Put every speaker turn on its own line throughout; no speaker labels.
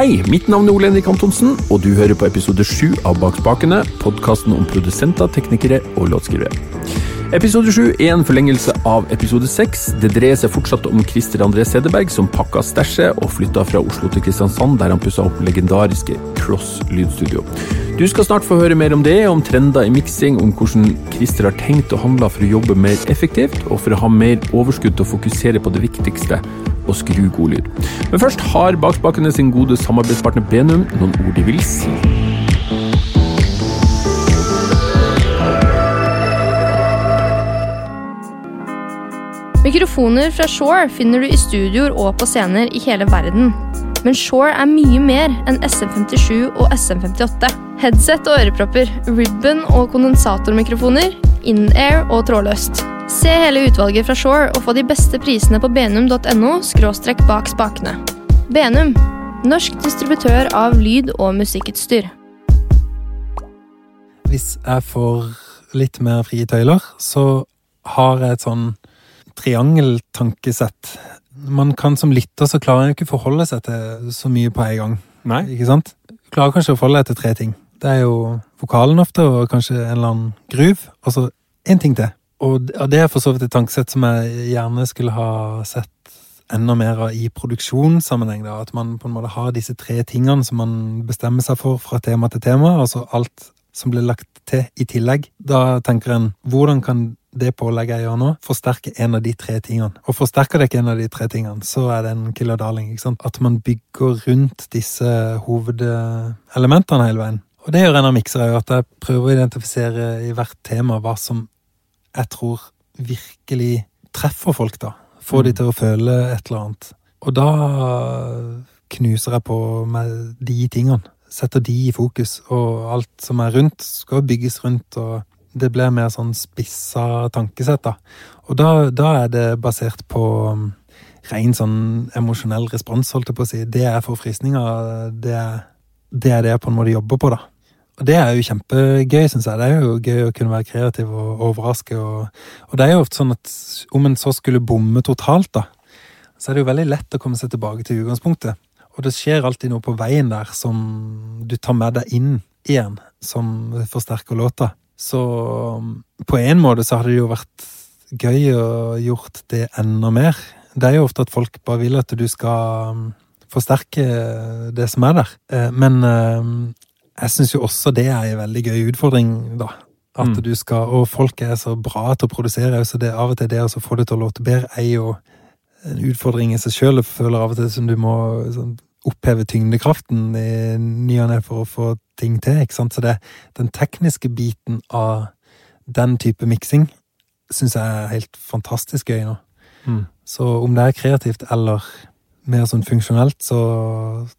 Hei, mitt navn er Ole Henrik Antonsen, og du hører på episode sju av Bak spakene, podkasten om produsenter, teknikere og låtskrivere. Episode sju er en forlengelse av episode seks. Det dreier seg fortsatt om Christer André Sedeberg, som pakka stæsjet og flytta fra Oslo til Kristiansand, der han pussa opp legendariske Cross lydstudio. Du skal snart få høre mer om det, om trender i miksing, om hvordan Christer har tenkt å handle for å jobbe mer effektivt, og for å ha mer overskudd til å fokusere på det viktigste, å skru god lyd. Men først har Bakspakene sin gode samarbeidspartner Benum noen ord de vil si.
Mikrofoner fra Shore finner du i studioer og på scener i hele verden. Men Shore er mye mer enn SM57 og SM58. Headset og ørepropper, ribbon og kondensatormikrofoner, in-air og trådløst. Se hele utvalget fra Shore og få de beste prisene på benum.no skråstrekk bak spakene. Benum, norsk distributør av lyd- og musikkutstyr.
Hvis jeg får litt mer frie tøyler, så har jeg et sånn triangeltankesett. Man kan som lytter så klarer en ikke forholde seg til så mye på en gang.
Nei?
Ikke sant? Klarer kanskje å forholde deg til tre ting. Det er jo vokalen ofte, og kanskje en eller annen groove, og så én ting til. Og det er for så vidt et tankesett som jeg gjerne skulle ha sett enda mer av i produksjonssammenheng. da, At man på en måte har disse tre tingene som man bestemmer seg for fra tema til tema. Altså alt som blir lagt til i tillegg. Da tenker en hvordan kan det pålegget jeg gjør nå, forsterke en av de tre tingene. Og forsterker det ikke en av de tre tingene, så er det en killer darling. ikke sant? At man bygger rundt disse hovedelementene hele veien. Og det gjør en av miksere, at jeg prøver å identifisere i hvert tema hva som jeg tror virkelig treffer folk, da. Får de til å føle et eller annet. Og da knuser jeg på med de tingene. Setter de i fokus, og alt som er rundt, skal bygges rundt, og det blir mer sånn spissa tankesett, da. Og da, da er det basert på um, ren sånn emosjonell respons, holdt jeg på å si. Det er forfriskninger. Det, det er det jeg på en måte jobber på, da. Og det er jo kjempegøy, syns jeg. Det er jo gøy å kunne være kreativ og overraske. Og, og, det er jo ofte sånn at om en så skulle bomme totalt, da, så er det jo veldig lett å komme seg tilbake til utgangspunktet. Og det skjer alltid noe på veien der som du tar med deg inn igjen, som forsterker låta. Så på en måte så hadde det jo vært gøy å gjort det enda mer. Det er jo ofte at folk bare vil at du skal forsterke det som er der. Men jeg syns jo også det er en veldig gøy utfordring, da. At mm. du skal Og folk er så bra til å produsere, så det av og til det å få det til å låte bedre er jo en utfordring i seg sjøl. Jeg føler av og til som du må sånn, oppheve tyngdekraften i ny og ne for å få ting til. ikke sant? Så det, den tekniske biten av den type miksing syns jeg er helt fantastisk gøy nå. Mm. Så om det er kreativt eller mer sånn funksjonelt, så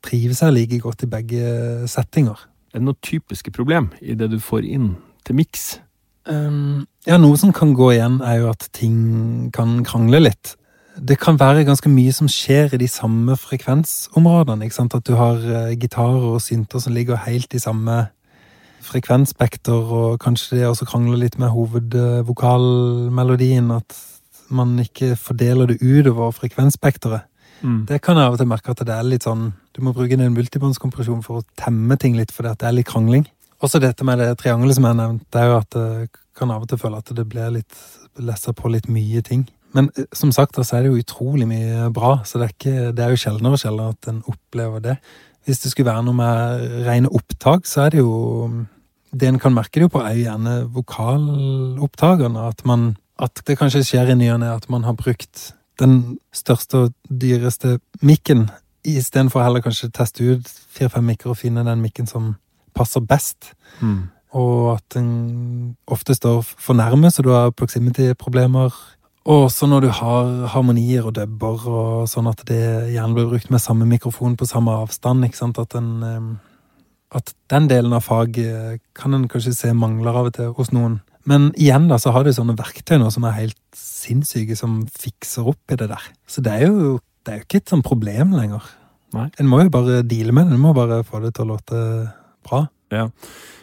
trives jeg like godt i begge settinger.
Er det noen typiske problem i det du får inn til miks?
Um, ja, noe som kan gå igjen, er jo at ting kan krangle litt. Det kan være ganske mye som skjer i de samme frekvensområdene. ikke sant? At du har uh, gitarer og synter som ligger helt i samme frekvensspekter, og kanskje det også krangler litt med hovedvokalmelodien. At man ikke fordeler det utover frekvensspekteret. Mm. Det kan jeg av og til merke at det er litt sånn Du må bruke din multibåndskompresjon for å temme ting litt, fordi det er litt krangling. Også dette med det triangelet som jeg har nevnt, det er jo at jeg kan av og til føle at det blir litt lessa på litt mye ting. Men eh, som sagt, så er det jo utrolig mye bra, så det er, ikke, det er jo sjeldnere og sjeldnere at en opplever det. Hvis det skulle være noe med rene opptak, så er det jo Det en kan merke det jo på, er jo gjerne vokalopptakerne. At, at det kanskje skjer i ny og ne at man har brukt den største og dyreste mikken, istedenfor heller kanskje teste ut fire-fem mikker og finne den mikken som passer best. Mm. Og at den ofte står for nærme, så du har proximity-problemer. Og også når du har harmonier og dubber og sånn at det gjerne blir brukt med samme mikrofon på samme avstand. ikke sant? At den, at den delen av faget kan en kanskje se mangler av og til hos noen. Men igjen da, så har du sånne verktøy nå som er helt sinnssyke, som fikser opp i det der. Så det er jo, det er jo ikke et sånt problem lenger. Nei. En må jo bare deale med det. En må bare få det til å låte bra.
Ja.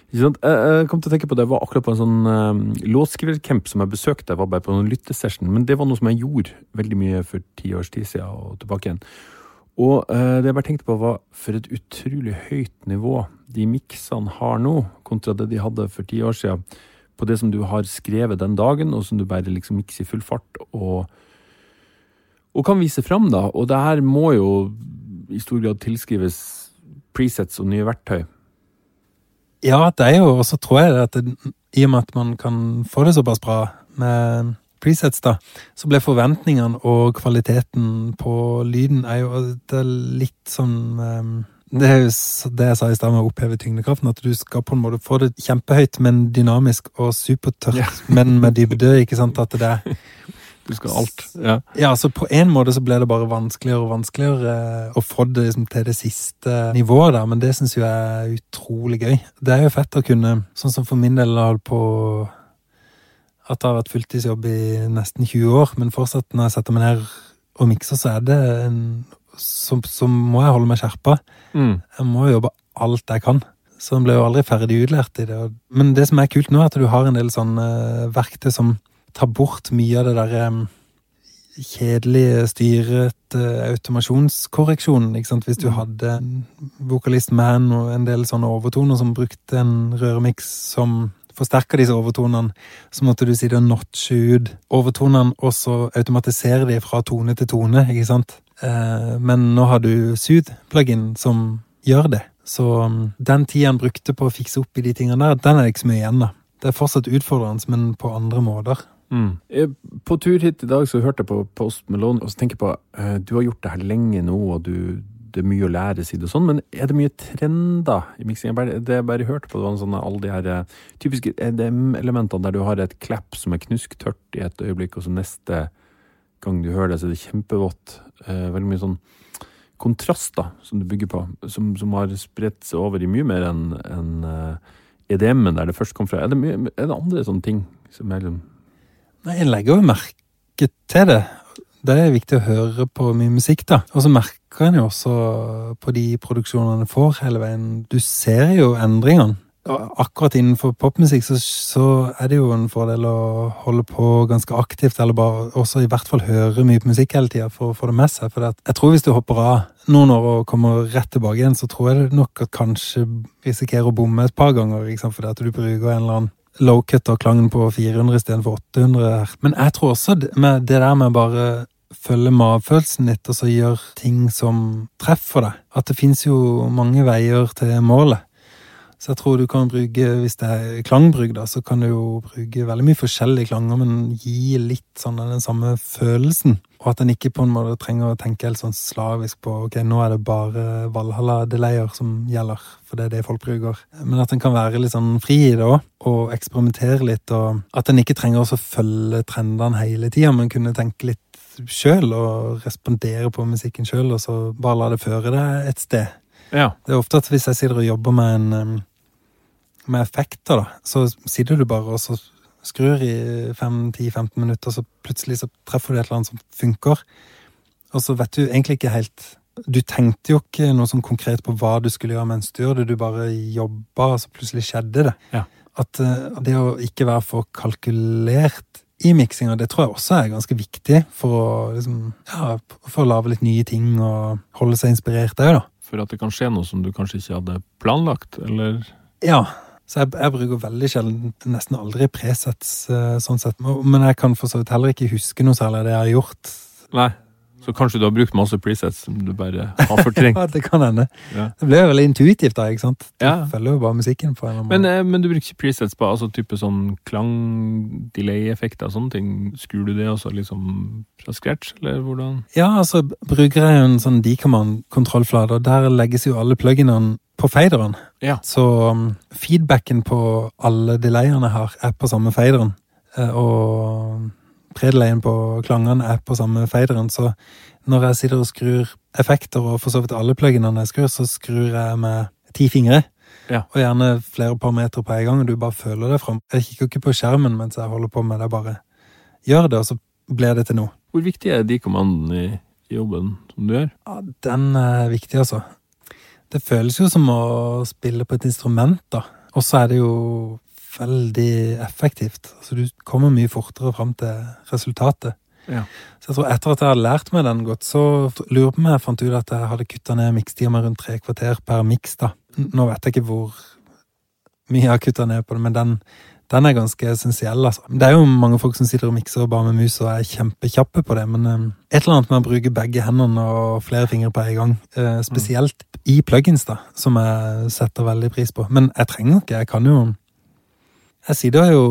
Jeg kom til å tenke på det, jeg var akkurat på en sånn uh, låtskrivercamp som jeg besøkte. Jeg var bare på en lyttesession, men det var noe som jeg gjorde veldig mye for ti års tid siden og tilbake igjen. Og eh, det jeg bare tenkte på, var for et utrolig høyt nivå de miksene har nå, kontra det de hadde for ti år siden. På det som du har skrevet den dagen, og som du bare liksom mikser i full fart. og og kan vise fram, da. Og det her må jo i stor grad tilskrives presets og nye verktøy.
Ja, det er jo Og så tror jeg at det, i og med at man kan få det såpass bra med presets, da, så ble forventningene og kvaliteten på lyden er jo det er litt sånn um, Det er jo det jeg sa i stad med å oppheve tyngdekraften, at du skal på en måte få det kjempehøyt, men dynamisk og supertørt,
Ja.
men med dybde. ikke sant, at det er
Du skal alt. Ja.
Ja, så på en måte så ble det bare vanskeligere og vanskeligere å få det liksom til det siste nivået der, men det syns jeg er utrolig gøy. Det er jo fett å kunne, sånn som for min del har på at det har vært fulltidsjobb i nesten 20 år, men fortsatt når jeg setter meg ned og mikser, så er det en så, så må jeg holde meg skjerpa.
Mm.
Jeg må jobbe alt jeg kan. Så en ble jo aldri ferdig utlært i det. Men det som er kult nå, er at du har en del sånne eh, verktøy som tar bort mye av det derre kjedelige, styret uh, automasjonskorreksjonen. Ikke sant? Hvis du hadde en vokalist man og en del sånne overtoner som brukte en røremiks som forsterka disse overtonene, så måtte du sitte og notche ut overtonene, og så automatisere de fra tone til tone, ikke sant? Uh, Men nå har du Sood-plugin som gjør det. Så um, den tida han brukte på å fikse opp i de tingene der, den er det ikke så mye igjen, da. Det er fortsatt utfordrende, men på andre måter.
Mm. På tur hit i dag så hørte jeg på Post Malone, og så tenker jeg på eh, Du har gjort det her lenge nå, og du, det er mye å lære, si det sånn, men er det mye trender i miksing? Det jeg bare hørte på, det var en sånn alle de her eh, typiske EDM-elementene der du har et klapp som er knusktørt i et øyeblikk, og så neste gang du hører det, så er det kjempevått. Eh, veldig mye sånn kontraster som du bygger på, som, som har spredt seg over i mye mer enn en, EDM-en der det først kom fra. Er det, mye, er det andre sånne ting som er liksom
jeg legger jo merke til det. Det er viktig å høre på mye musikk, da. Og så merker en jo også på de produksjonene en får hele veien. Du ser jo endringene. Og akkurat innenfor popmusikk så, så er det jo en fordel å holde på ganske aktivt, eller bare også i hvert fall høre mye på musikk hele tida for å få det med seg. For jeg tror hvis du hopper av noen år og kommer rett tilbake igjen, så tror jeg nok at kanskje risikerer å bomme et par ganger, ikke sant? fordi at du bruker en eller annen low-cut og klangen på 400 istedenfor 800 her. Men jeg tror også det, det der med bare følge magefølelsen litt, og så gjøre ting som treffer deg. At det fins jo mange veier til målet. Så jeg tror du kan bruke, hvis det er klangbruk, da, så kan du jo bruke veldig mye forskjellige klanger, men gi litt sånn den samme følelsen. Og at en ikke på en måte trenger å tenke helt sånn slavisk på ok, nå er det bare Valhalla-delayer som gjelder, for det er det folk bruker. Men at en kan være litt sånn fri i det òg, og eksperimentere litt, og at en ikke trenger å følge trendene hele tida, men kunne tenke litt sjøl og respondere på musikken sjøl, og så bare la det føre deg et sted.
Ja.
Det er ofte at hvis jeg sitter og jobber med en med effekter, da, så sitter du bare og så skrur i 5-10-15 minutter, så plutselig så treffer du et eller annet som funker. Og så vet du egentlig ikke helt Du tenkte jo ikke noe sånn konkret på hva du skulle gjøre mens du gjør det, du bare jobba, og så plutselig skjedde det.
Ja.
At eh, det å ikke være for kalkulert i miksinga, det tror jeg også er ganske viktig for å liksom, ja, for å lage litt nye ting og holde seg inspirert òg, da.
For at det kan skje noe som du kanskje ikke hadde planlagt, eller
Ja, så jeg, jeg bruker veldig sjelden, nesten aldri presets eh, sånn sett. Men jeg kan for så vidt heller ikke huske noe særlig av det jeg har gjort.
Nei. Så kanskje du har brukt masse presets som du bare har fortrengt.
Ja, det kan hende.
Ja.
Det jo veldig intuitivt da, ikke sant? Du
Ja.
følger jo bare musikken på en eller annen
Men, eh, men du bruker ikke presets på altså type sånn klang, delay-effekter og sånne ting? Skrur du det også liksom fra scratch, eller hvordan?
Ja, altså bruker jeg jo en sånn Decommand-kontrollflate, og der legges jo alle pluginene på faderen.
Ja.
Så um, feedbacken på alle delayene her er på samme faderen. Eh, og predelayen på klangene er på samme faderen. Så når jeg sitter og skrur effekter, og for så vidt alle pluginene jeg skrur, så skrur jeg med ti fingre.
Ja.
Og gjerne flere par meter på en gang, og du bare føler det fram. Jeg kikker ikke på skjermen mens jeg holder på med det, jeg bare gjør det, og så blir det til noe.
Hvor viktig er de kommandene i jobben som du gjør?
Ja, den er viktig, altså. Det føles jo som å spille på et instrument, da. Og så er det jo veldig effektivt. Altså, du kommer mye fortere fram til resultatet.
Ja.
Så jeg tror etter at jeg hadde lært meg den godt, så lurer på meg jeg fant ut at jeg hadde kutta ned mikstida med rundt tre kvarter per miks. da. Nå vet jeg ikke hvor mye jeg har kutta ned på det, men den, den er ganske essensiell. altså. Det er jo mange folk som sitter og mikser bare med mus og er kjempekjappe på det, men eh, et eller annet med å bruke begge hendene og flere fingre på en gang, eh, spesielt i plugins, da, som jeg setter veldig pris på. Men jeg trenger ikke, jeg kan jo Jeg sitter jo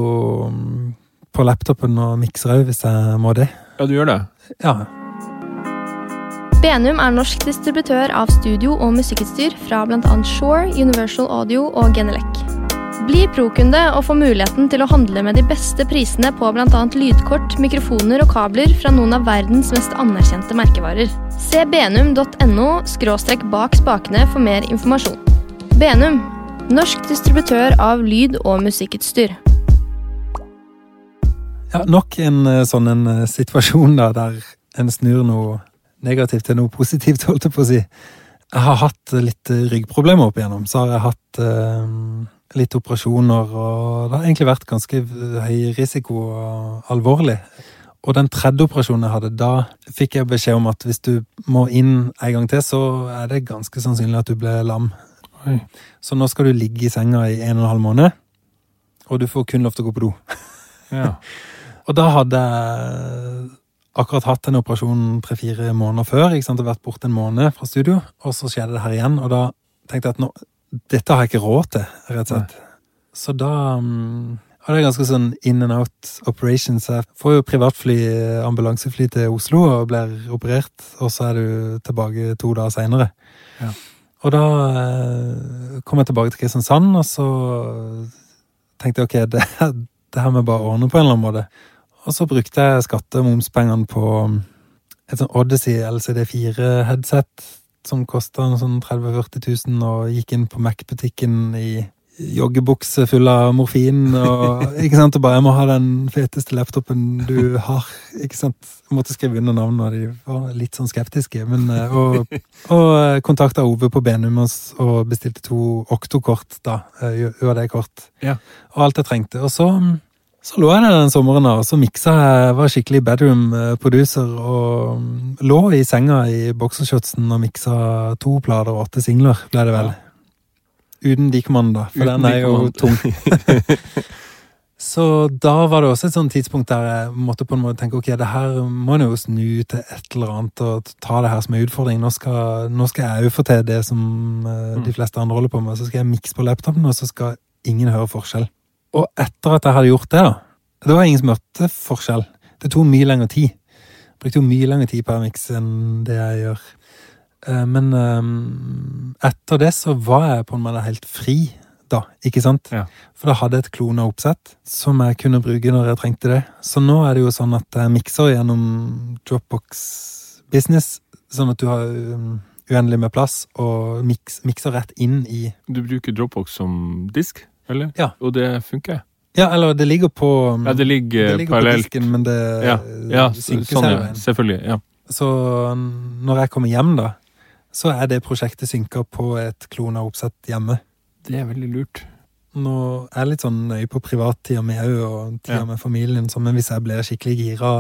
mm, på laptopen og mikser òg, hvis jeg må det.
Ja, du gjør det?
Ja.
Benum er norsk distributør av studio- og musikkutstyr fra bl.a. Shore, Universal Audio og Genelec. Bli pro-kunde og få muligheten til å handle med de beste prisene på bl.a. lydkort, mikrofoner og kabler fra noen av verdens mest anerkjente merkevarer. Se benum.no skråstrekk bak spakene for mer informasjon. Benum, norsk distributør av lyd- og musikkutstyr.
ja nok en eh, sånn en eh, situasjon da, der en snur noe negativt til noe positivt, holdt jeg på å si. Jeg har hatt litt eh, ryggproblemer opp igjennom. Så har jeg hatt eh, litt operasjoner, og det har egentlig vært ganske høy risiko og alvorlig. Og den tredje operasjonen jeg hadde, da fikk jeg beskjed om at hvis du må inn en gang til, så er det ganske sannsynlig at du blir lam.
Oi.
Så nå skal du ligge i senga i en og en halv måned, og du får kun lov til å gå på do.
Ja.
Og da hadde jeg akkurat hatt en operasjon tre-fire måneder før. ikke sant, og vært borte en måned fra studio, og så skjedde det her igjen. Og da tenkte jeg at nå, dette har jeg ikke råd til, rett og slett. Så da um, var det ganske sånn in and out operations. Jeg får jo privatfly, ambulansefly til Oslo og blir operert, og så er du tilbake to dager seinere.
Ja.
Og da eh, kom jeg tilbake til Kristiansand, og så tenkte jeg ok, det, det her må jeg bare ordne på en eller annen måte. Og så brukte jeg skatte- og momspengene på et sånn Odyssey LCD4-headset som kosta sånn 30 000-40 000, og gikk inn på Mac-butikken i joggebukse full av morfin. Og, ikke sant, og bare 'Jeg må ha den feteste laptopen du har'. ikke sant? Jeg måtte skrive under navnet, og de var litt sånn skeptiske. Men, eh, og og kontakta Ove på Benum og, bestilte to Okto-kort, da. eh, UAD-kort.
Ja.
Og alt jeg trengte. Og så så lå jeg der den sommeren og så miksa jeg, var skikkelig bedroom eh, producer og mm, lå i senga i boksershortsen og miksa to plater og åtte singler, ble det vel. Uten de da, for
Uten
den er jo tung. så da var det også et sånt tidspunkt der jeg måtte på en måte tenke ok, det her må jeg jo snu til et eller annet og ta det her som en utfordring. Nå skal, nå skal jeg jo få til det som eh, de fleste andre holder på med, så skal jeg mikse på laptopen, og så skal ingen høre forskjell. Og etter at jeg hadde gjort det, da Det var ingen som hørte forskjell. Det tok mye lengre tid. Jeg brukte jo mye lengre tid per MX enn det jeg gjør. Eh, Men eh, etter det så var jeg på en måte helt fri, da. Ikke sant?
Ja.
For da hadde jeg et klona oppsett som jeg kunne bruke når jeg trengte det. Så nå er det jo sånn at jeg mikser gjennom Dropbox Business, sånn at du har um, uendelig med plass, og miks, mikser rett inn i
Du bruker Dropbox som disk, eller?
Ja.
Og det funker?
Ja, eller det ligger på um,
Ja, det ligger,
det ligger
parallelt.
disken, men det
Ja, ja
synker
sånn,
hele
ja. Selvfølgelig. Ja.
Så når jeg kommer hjem, da, så er det prosjektet synka på et klona oppsett hjemme.
Det er veldig lurt.
Nå er jeg litt sånn nøye på privattida mi òg, og tida
Ja.
med familien, så, men hvis jeg blir skikkelig gira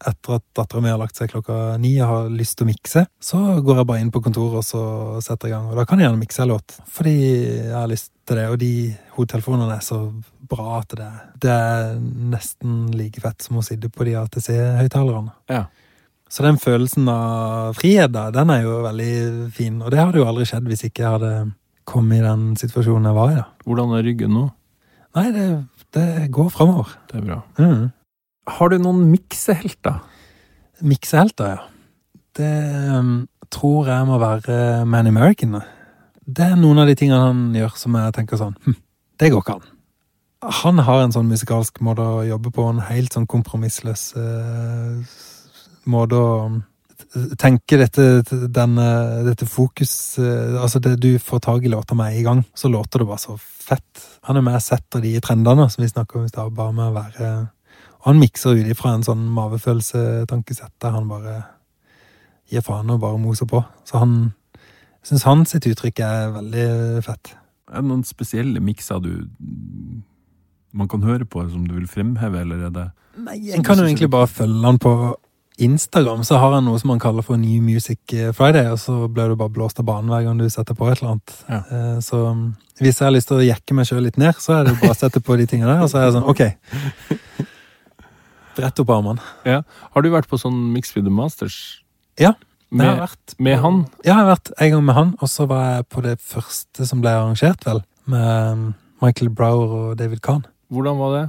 etter at dattera mi har lagt seg klokka ni og har lyst til å mikse, så går jeg bare inn på kontoret og så setter i gang. Og da kan jeg gjerne mikse en låt, fordi jeg har lyst til det. Og de hodetelefonene er så bra at det, det er nesten like fett som å sitte på de ATC-høyttalerne.
Ja.
Så den følelsen av frihet, da, den er jo veldig fin. Og det hadde jo aldri skjedd hvis ikke jeg hadde kommet i den situasjonen jeg var i, da.
Hvordan er ryggen nå?
Nei, det, det går framover.
Det er bra.
Mm.
Har du noen miksehelter?
Miksehelter, ja. Det um, tror jeg må være Man American. Det er noen av de tingene han gjør som jeg tenker sånn hm, Det går ikke an. Han har en sånn musikalsk måte å jobbe på, en helt sånn kompromissløs eh, måte å tenke dette, denne, dette fokus eh, Altså, det du får tak i låta med en gang, så låter det bare så fett. Han er med og setter de trendene som vi snakker om i stad, bare med å være Og han mikser ut ifra en sånn mavefølelsetankesett der han bare gir faen og bare moser på. Så han syns hans uttrykk er veldig fett.
Er det noen spesielle mikser du man kan høre på som du vil fremheve, eller er det
Nei, En kan jo egentlig bare følge han på Instagram, så har han noe som han kaller for New Music Friday, og så blir du bare blåst av banen hver gang du setter på et eller annet.
Ja.
Eh, Så mm, hvis jeg har lyst til å jekke meg sjøl litt ned, så er det bare å sette på de tingene der, og så er jeg sånn, ok. Rett opp armene.
Ja. Har du vært på sånn Mix with the Masters?
Ja, Jeg har
Med,
vært
med han?
Ja, jeg har vært en gang med han, og så var jeg på det første som ble arrangert, vel. Med mm, Michael Brower og David Kahn.
Hvordan var det?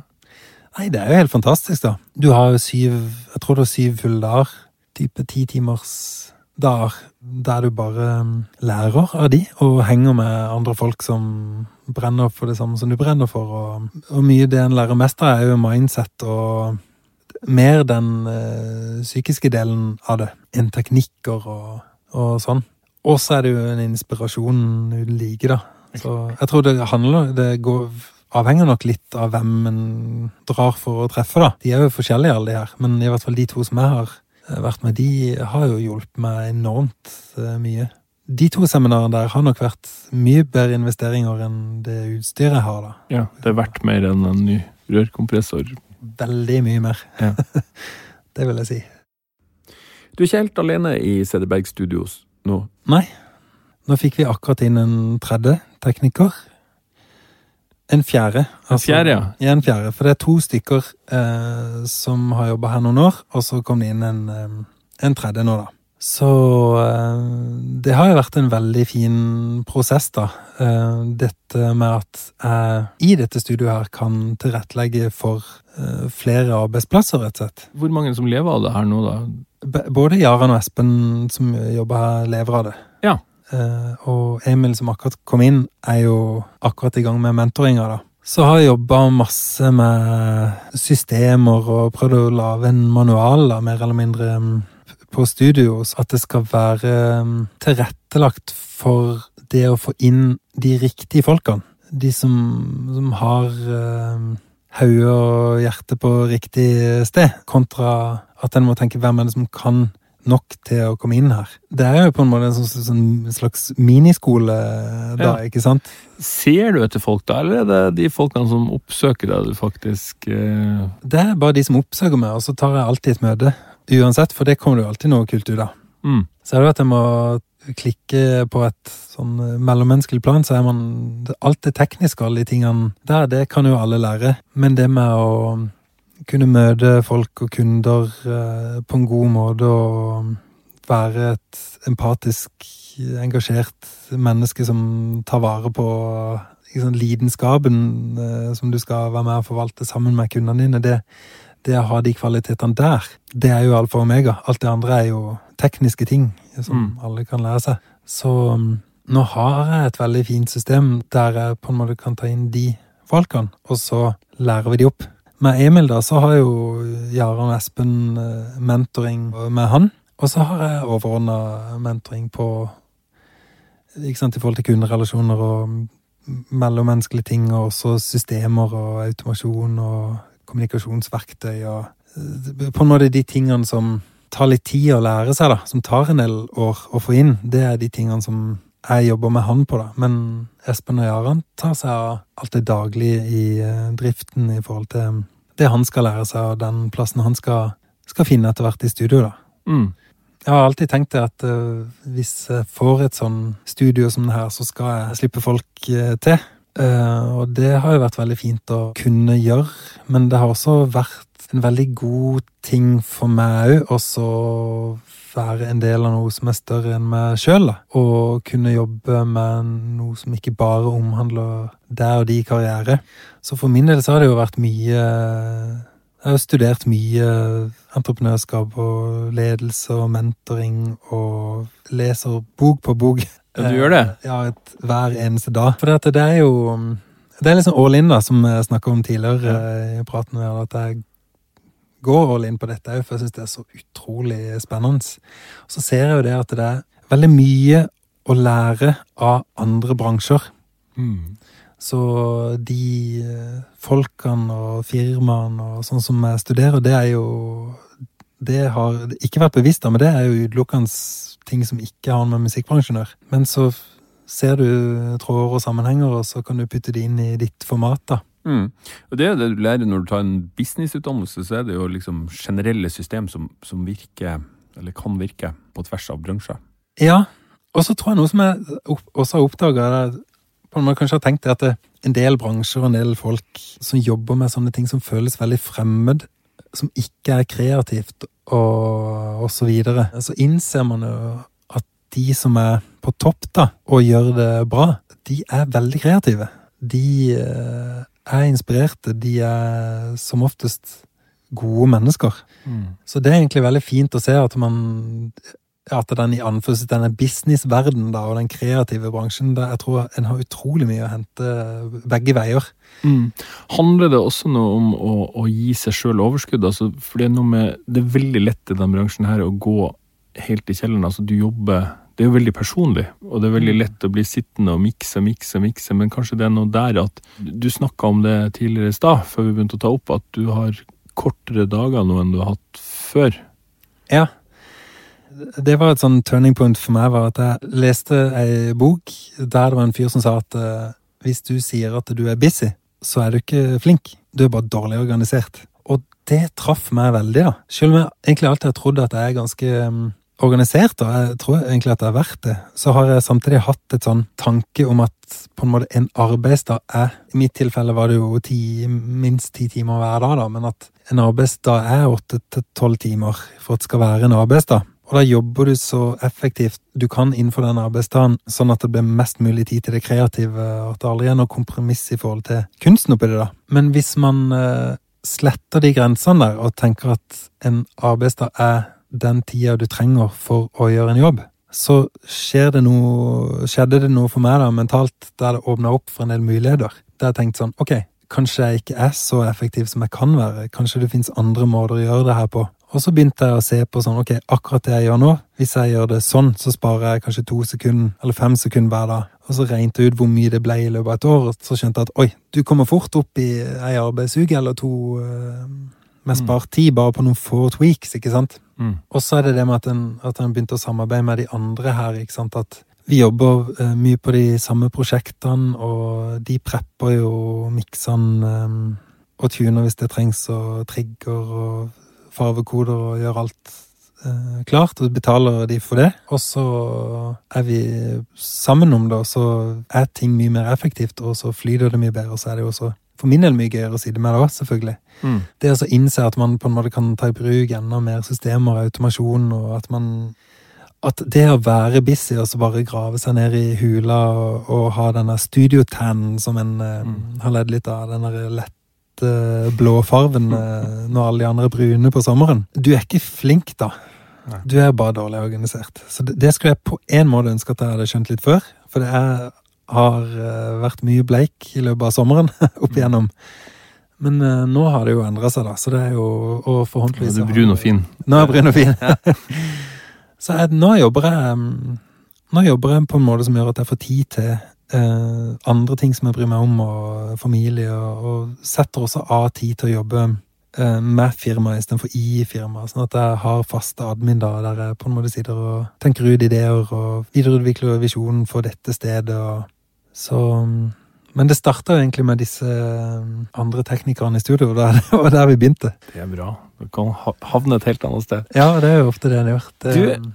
Nei, det er jo helt fantastisk, da. Du har jo syv Jeg tror det er syv fulle dager. Type ti timers dager der du bare mm, lærer av de, og henger med andre folk som brenner for det samme som du brenner for. Og, og mye det en lærer mest av, er jo mindset og mer den eh, psykiske delen av det enn teknikker og, og sånn. Og så er det jo en inspirasjon uten like, da. Så jeg tror det handler Det går avhenger nok litt av hvem en drar for å treffe, da. De er jo forskjellige, alle de her, men i hvert fall de to som jeg har eh, vært med, de har jo hjulpet meg enormt eh, mye. De to seminarene der har nok vært mye bedre investeringer enn det utstyret jeg har, da.
Ja, det er verdt mer enn en ny rørkompressor.
Veldig mye mer.
Ja.
det vil jeg si.
Du er ikke helt alene i Cederberg Studios nå.
Nei. Nå fikk vi akkurat inn en tredje tekniker. En fjerde.
En fjerde, ja.
Ja, en fjerde. For det er to stykker eh, som har jobba her noen år, og så kom det inn en, eh, en tredje nå, da. Så eh, det har jo vært en veldig fin prosess, da. Eh, dette med at jeg i dette studioet her kan tilrettelegge for flere arbeidsplasser, rett og slett.
Hvor mange som lever av det her nå, da?
Både Jaran og Espen som jobber her, lever av det.
Ja.
Eh, og Emil som akkurat kom inn, er jo akkurat i gang med mentoringa, da. Så har jeg jobba masse med systemer og prøvd å lage en manual, da, mer eller mindre mm, på studio, så at det skal være mm, tilrettelagt for det å få inn de riktige folkene. De som, som har eh, hodet og hjertet på riktig sted, kontra at en må tenke hvem er det som kan nok til å komme inn her. Det er jo på en måte en sånn, sånn slags miniskole da,
Ja.
ikke sant?
Ser du etter folk da, eller er det de folkene som oppsøker deg du faktisk eh,
Det er bare de som oppsøker meg, og så tar jeg alltid et møte. Uansett, for det kommer det jo alltid noe kult ut av.
mm.
Så er det at jeg må klikke på et sånn mellommenneskelig plan, så er man Alt det tekniske, alle de tingene der, det kan jo alle lære. Men det med å kunne møte folk og kunder eh, på en god måte og være et empatisk, engasjert menneske som tar vare på liksom, lidenskapen eh, som du skal være med og forvalte sammen med kundene dine, det, det å ha de kvalitetene der, det er jo alfa og omega. Alt det andre er jo tekniske ting som
Mm.
alle kan lære seg. Så um, nå har jeg et veldig fint system der jeg på en måte kan ta inn de folkene, og så lærer vi de opp. Med Emil da, så har jo Jaran og Espen eh, mentoring med han. Og så har jeg overordna mentoring på ikke sant, i forhold til kunderelasjoner og mellommenneskelige ting, og også systemer og automasjon og kommunikasjonsverktøy og eh, På en måte de tingene som tar litt tid å lære seg, da, som tar en del år å få inn, det er de tingene som jeg jobber med han på, da. Men Espen og Jaran tar seg av alt det daglige i eh, driften i forhold til det han skal lære seg, og den plassen han skal, skal finne etter hvert i studio, da.
Mm.
Jeg har alltid tenkt at uh, hvis jeg får et sånn studio som det her, så skal jeg slippe folk uh, til. Uh, og det har jo vært veldig fint å kunne gjøre, men det har også vært en veldig god ting for meg òg, også være en del av noe som er større enn meg sjøl. Og kunne jobbe med noe som ikke bare omhandler der og de i karriere. Så for min del så har det jo vært mye Jeg har jo studert mye entreprenørskap og ledelse og mentoring og leser bok på bok.
Ja, du gjør det?
Ja, et, hver eneste dag. For det, er jo Det er liksom all in, da, som jeg snakka om tidligere eh, i praten. Med, at jeg går all in på dette òg, for jeg syns det er så utrolig spennende. Og så ser jeg jo det at det er veldig mye å lære av andre bransjer.
Mm.
Så de eh, folkene og firmaene og sånn som jeg studerer, det er jo Det har ikke vært bevisst av, men det er jo utelukkende ting som ikke har med musikkbransjen å gjøre. Men så ser du tråder og sammenhenger, og så kan du putte det inn i ditt format, da.
Mm. Og det er det du lærer når du tar en businessutdannelse, så er det jo liksom generelle system som, som virker, eller kan virke, på tvers av bransjer.
Ja, og så tror jeg noe som jeg også har oppdaga, man kanskje har tenkt det at det er en del bransjer og en del folk som jobber med sånne ting som føles veldig fremmed, som ikke er kreativt og, og så videre. Så innser man jo at de som er på topp da, og gjør det bra, de er veldig kreative. De eh, er inspirerte. De er som oftest gode mennesker.
Mm.
Så det er egentlig veldig fint å se at man at den i denne businessverden da, og den kreative bransjen, der jeg tror en har utrolig mye å hente begge veier.
Mm. Handler det også noe om å, å gi seg sjøl overskudd? Altså, for det er noe med Det er veldig lett i den bransjen her å gå helt i kjelleren. Altså, du jobber Det er jo veldig personlig, og det er veldig lett å bli sittende og mikse, mikse, mikse, men kanskje det er noe der at Du snakka om det tidligere i stad, før vi begynte å ta opp, at du har kortere dager nå enn du har hatt før.
Ja. Det var et sånn turning point for meg, var at jeg leste ei bok der det var en fyr som sa at uh, hvis du sier at du er busy, så er du ikke flink. Du er bare dårlig organisert. Og det traff meg veldig, da. Selv om jeg egentlig alltid har trodd at jeg er ganske um, organisert, og jeg tror egentlig at det har vært det, så har jeg samtidig hatt et sånn tanke om at på en måte en arbeidsdag er I mitt tilfelle var det jo ti, minst ti timer hver dag, da, men at en arbeidsdag er åtte til tolv timer for at det skal være en arbeidsdag. Og da jobber du så effektivt du kan innenfor den arbeidsdagen, sånn at det blir mest mulig tid til det kreative, og at det aldri er noe kompromiss i forhold til kunsten oppi det, da. Men hvis man eh, sletter de grensene der, og tenker at en arbeidsdag er den tida du trenger for å gjøre en jobb, så det noe, skjedde det noe for meg da, mentalt, der det åpna opp for en del muligheter. Der jeg tenkte sånn, ok, kanskje jeg ikke er så effektiv som jeg kan være, kanskje det finnes andre måter å gjøre det her på. Og så begynte jeg å se på sånn, ok, akkurat det jeg gjør nå, hvis jeg gjør det sånn, så sparer jeg kanskje to sekunder eller fem sekunder hver dag. Og så regnet jeg ut hvor mye det ble i løpet av et år, og så skjønte jeg at oi, du kommer fort opp i ei arbeidsuke eller to uh, med spart tid bare på noen få tweaks, ikke sant?
Mm.
Og så er det det med at en, at en begynte å samarbeide med de andre her, ikke sant, at vi jobber uh, mye på de samme prosjektene, og de prepper jo miksene um, og tuner hvis det trengs, og trigger og farvekoder og gjør alt eh, klart, og betaler de for det. Og så er vi sammen om det, og så er ting mye mer effektivt, og så flyter det mye bedre. Og så er det jo også for min del mye gøyere å sitte med det òg, selvfølgelig.
Mm.
Det å innse at man på en måte kan ta i bruk enda mer systemer, og automasjon, og at man at det å være busy og så bare grave seg ned i hula og, og ha denne studiotannen som en eh,
Mm.
har ledd litt av, den der lette blåfarven eh, når alle de andre er brune på sommeren Du er ikke flink, da.
Nei.
Du er bare dårlig organisert. Så det, det skulle jeg på en måte ønske at jeg hadde skjønt litt før. For det er, har eh, vært mye bleik i løpet av sommeren opp igjennom. Men eh, nå har det jo endra seg, da. Så det er jo og
Ja,
forhåpentligvis
du er brun og fin.
Nå er jeg brun og fin. Så jeg, nå jobber jeg mm, Nå jobber jeg på en måte som gjør at jeg får tid til eh, andre ting som jeg bryr meg om, og familie, og, og setter også av tid til å jobbe eh, med firmaet istedenfor i firmaet. Sånn at jeg har faste admin da, der jeg på en måte sitter og tenker ut ideer og videreutvikler visjonen for dette stedet. og så Men det starta egentlig med disse mm, andre teknikerne i studio, og det var der vi begynte.
Det er bra. Du kan havne et helt annet sted.
Ja, det er jo ofte det en gjør. Det,
Du-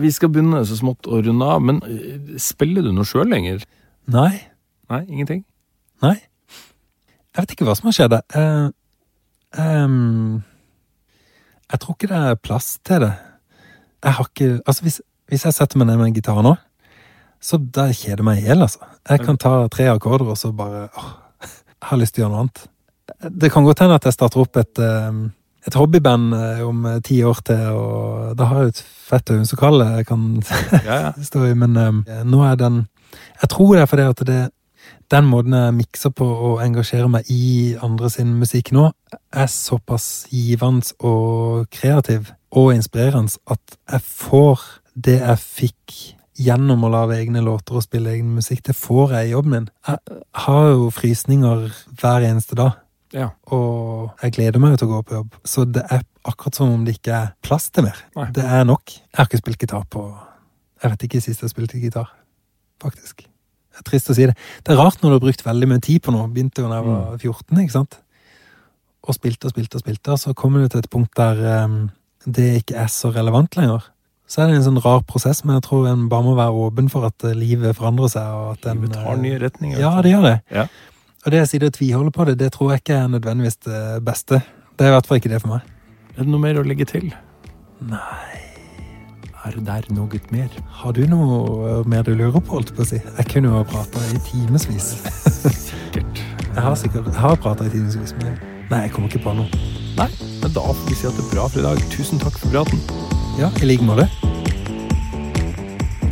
Vi skal begynne så smått å runde av, men eh, spiller du noe sjøl lenger?
Nei.
Nei, ingenting?
Nei. Jeg vet ikke hva som har skjedd. Uh, um, jeg tror ikke det er plass til det. Jeg har ikke Altså, hvis, hvis jeg setter meg ned med en gitar nå, så da kjeder meg i hjel, altså. Jeg kan ta tre akkorder, og så bare åh, Jeg har lyst til å gjøre noe annet. Det kan godt hende at jeg starter opp et, ehm, et hobbyband eh, om eh, ti år til, og da har jeg et fett og musikal jeg kan
Ja, ja.
stå i, men um, nå er den Jeg tror det er fordi at det den måten jeg mikser på og engasjerer meg i andre sin musikk nå, er såpass givende og kreativ og inspirerende at jeg får det jeg fikk gjennom å lage egne låter og spille egen musikk, det får jeg i jobben min. Jeg har jo frysninger hver eneste dag.
Ja.
Og jeg gleder meg jo til å gå på jobb. Så det er akkurat som om det ikke er plass til mer.
Nei.
Det er nok. Jeg har ikke spilt gitar på Jeg vet ikke sist jeg spilte gitar, faktisk. Trist å si det. Det er rart når du har brukt veldig mye tid på noe. Begynte jo da jeg var 14, ikke sant. Og spilte og spilte og spilte, og så kommer du til et punkt der um, det ikke er så relevant lenger. Så er det en sånn rar prosess, men jeg tror en bare må være åpen for at eh, livet forandrer seg. og at den,
Livet tar nye retninger.
Ja, det gjør det.
Ja.
Og det jeg sier og tviholde på det, det tror jeg ikke er nødvendigvis det beste. Det er i hvert fall ikke det for meg.
Er det noe mer å legge til?
Nei
Er det noe mer?
Har du noe mer du lurer på, holdt på å si? Jeg kunne jo ha prata i timevis.
Sikkert.
Jeg har sikkert jeg har prata i timevis, men nei, jeg kommer ikke på noe.
Nei, men da får vi si at det er bra for i dag. Tusen takk for praten.
Ja, i like måte.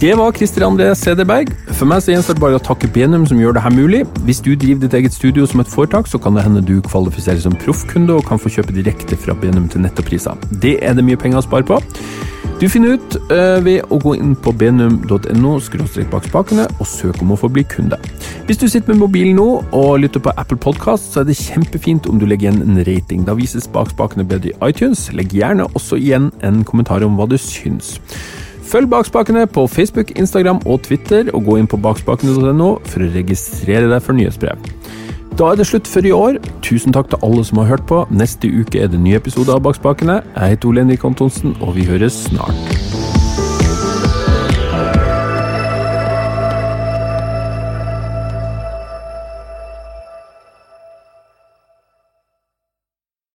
Det var Christer André Sederberg. For meg så gjenstår det bare å takke Benum som gjør det her mulig. Hvis du driver ditt eget studio som et foretak, så kan det hende du kvalifiserer som proffkunde og kan få kjøpe direkte fra Benum til nettopriser. Det er det mye penger å spare på. Du finner ut uh, ved å gå inn på benum.no bak spakene og søke om å få bli kunde. Hvis du sitter med mobilen nå og lytter på Apple Podcast, så er det kjempefint om du legger igjen en rating. Da vises bakspakene bedre i iTunes. Legg gjerne også igjen en kommentar om hva du syns. Følg Bakspakene på Facebook, Instagram og Twitter, og gå inn på bakspakene.no for å registrere deg for nyhetsbrev. Da er det slutt for i år. Tusen takk til alle som har hørt på. Neste uke er det ny episode av Bakspakene. Jeg heter Ole Henrik Antonsen, og vi høres snart.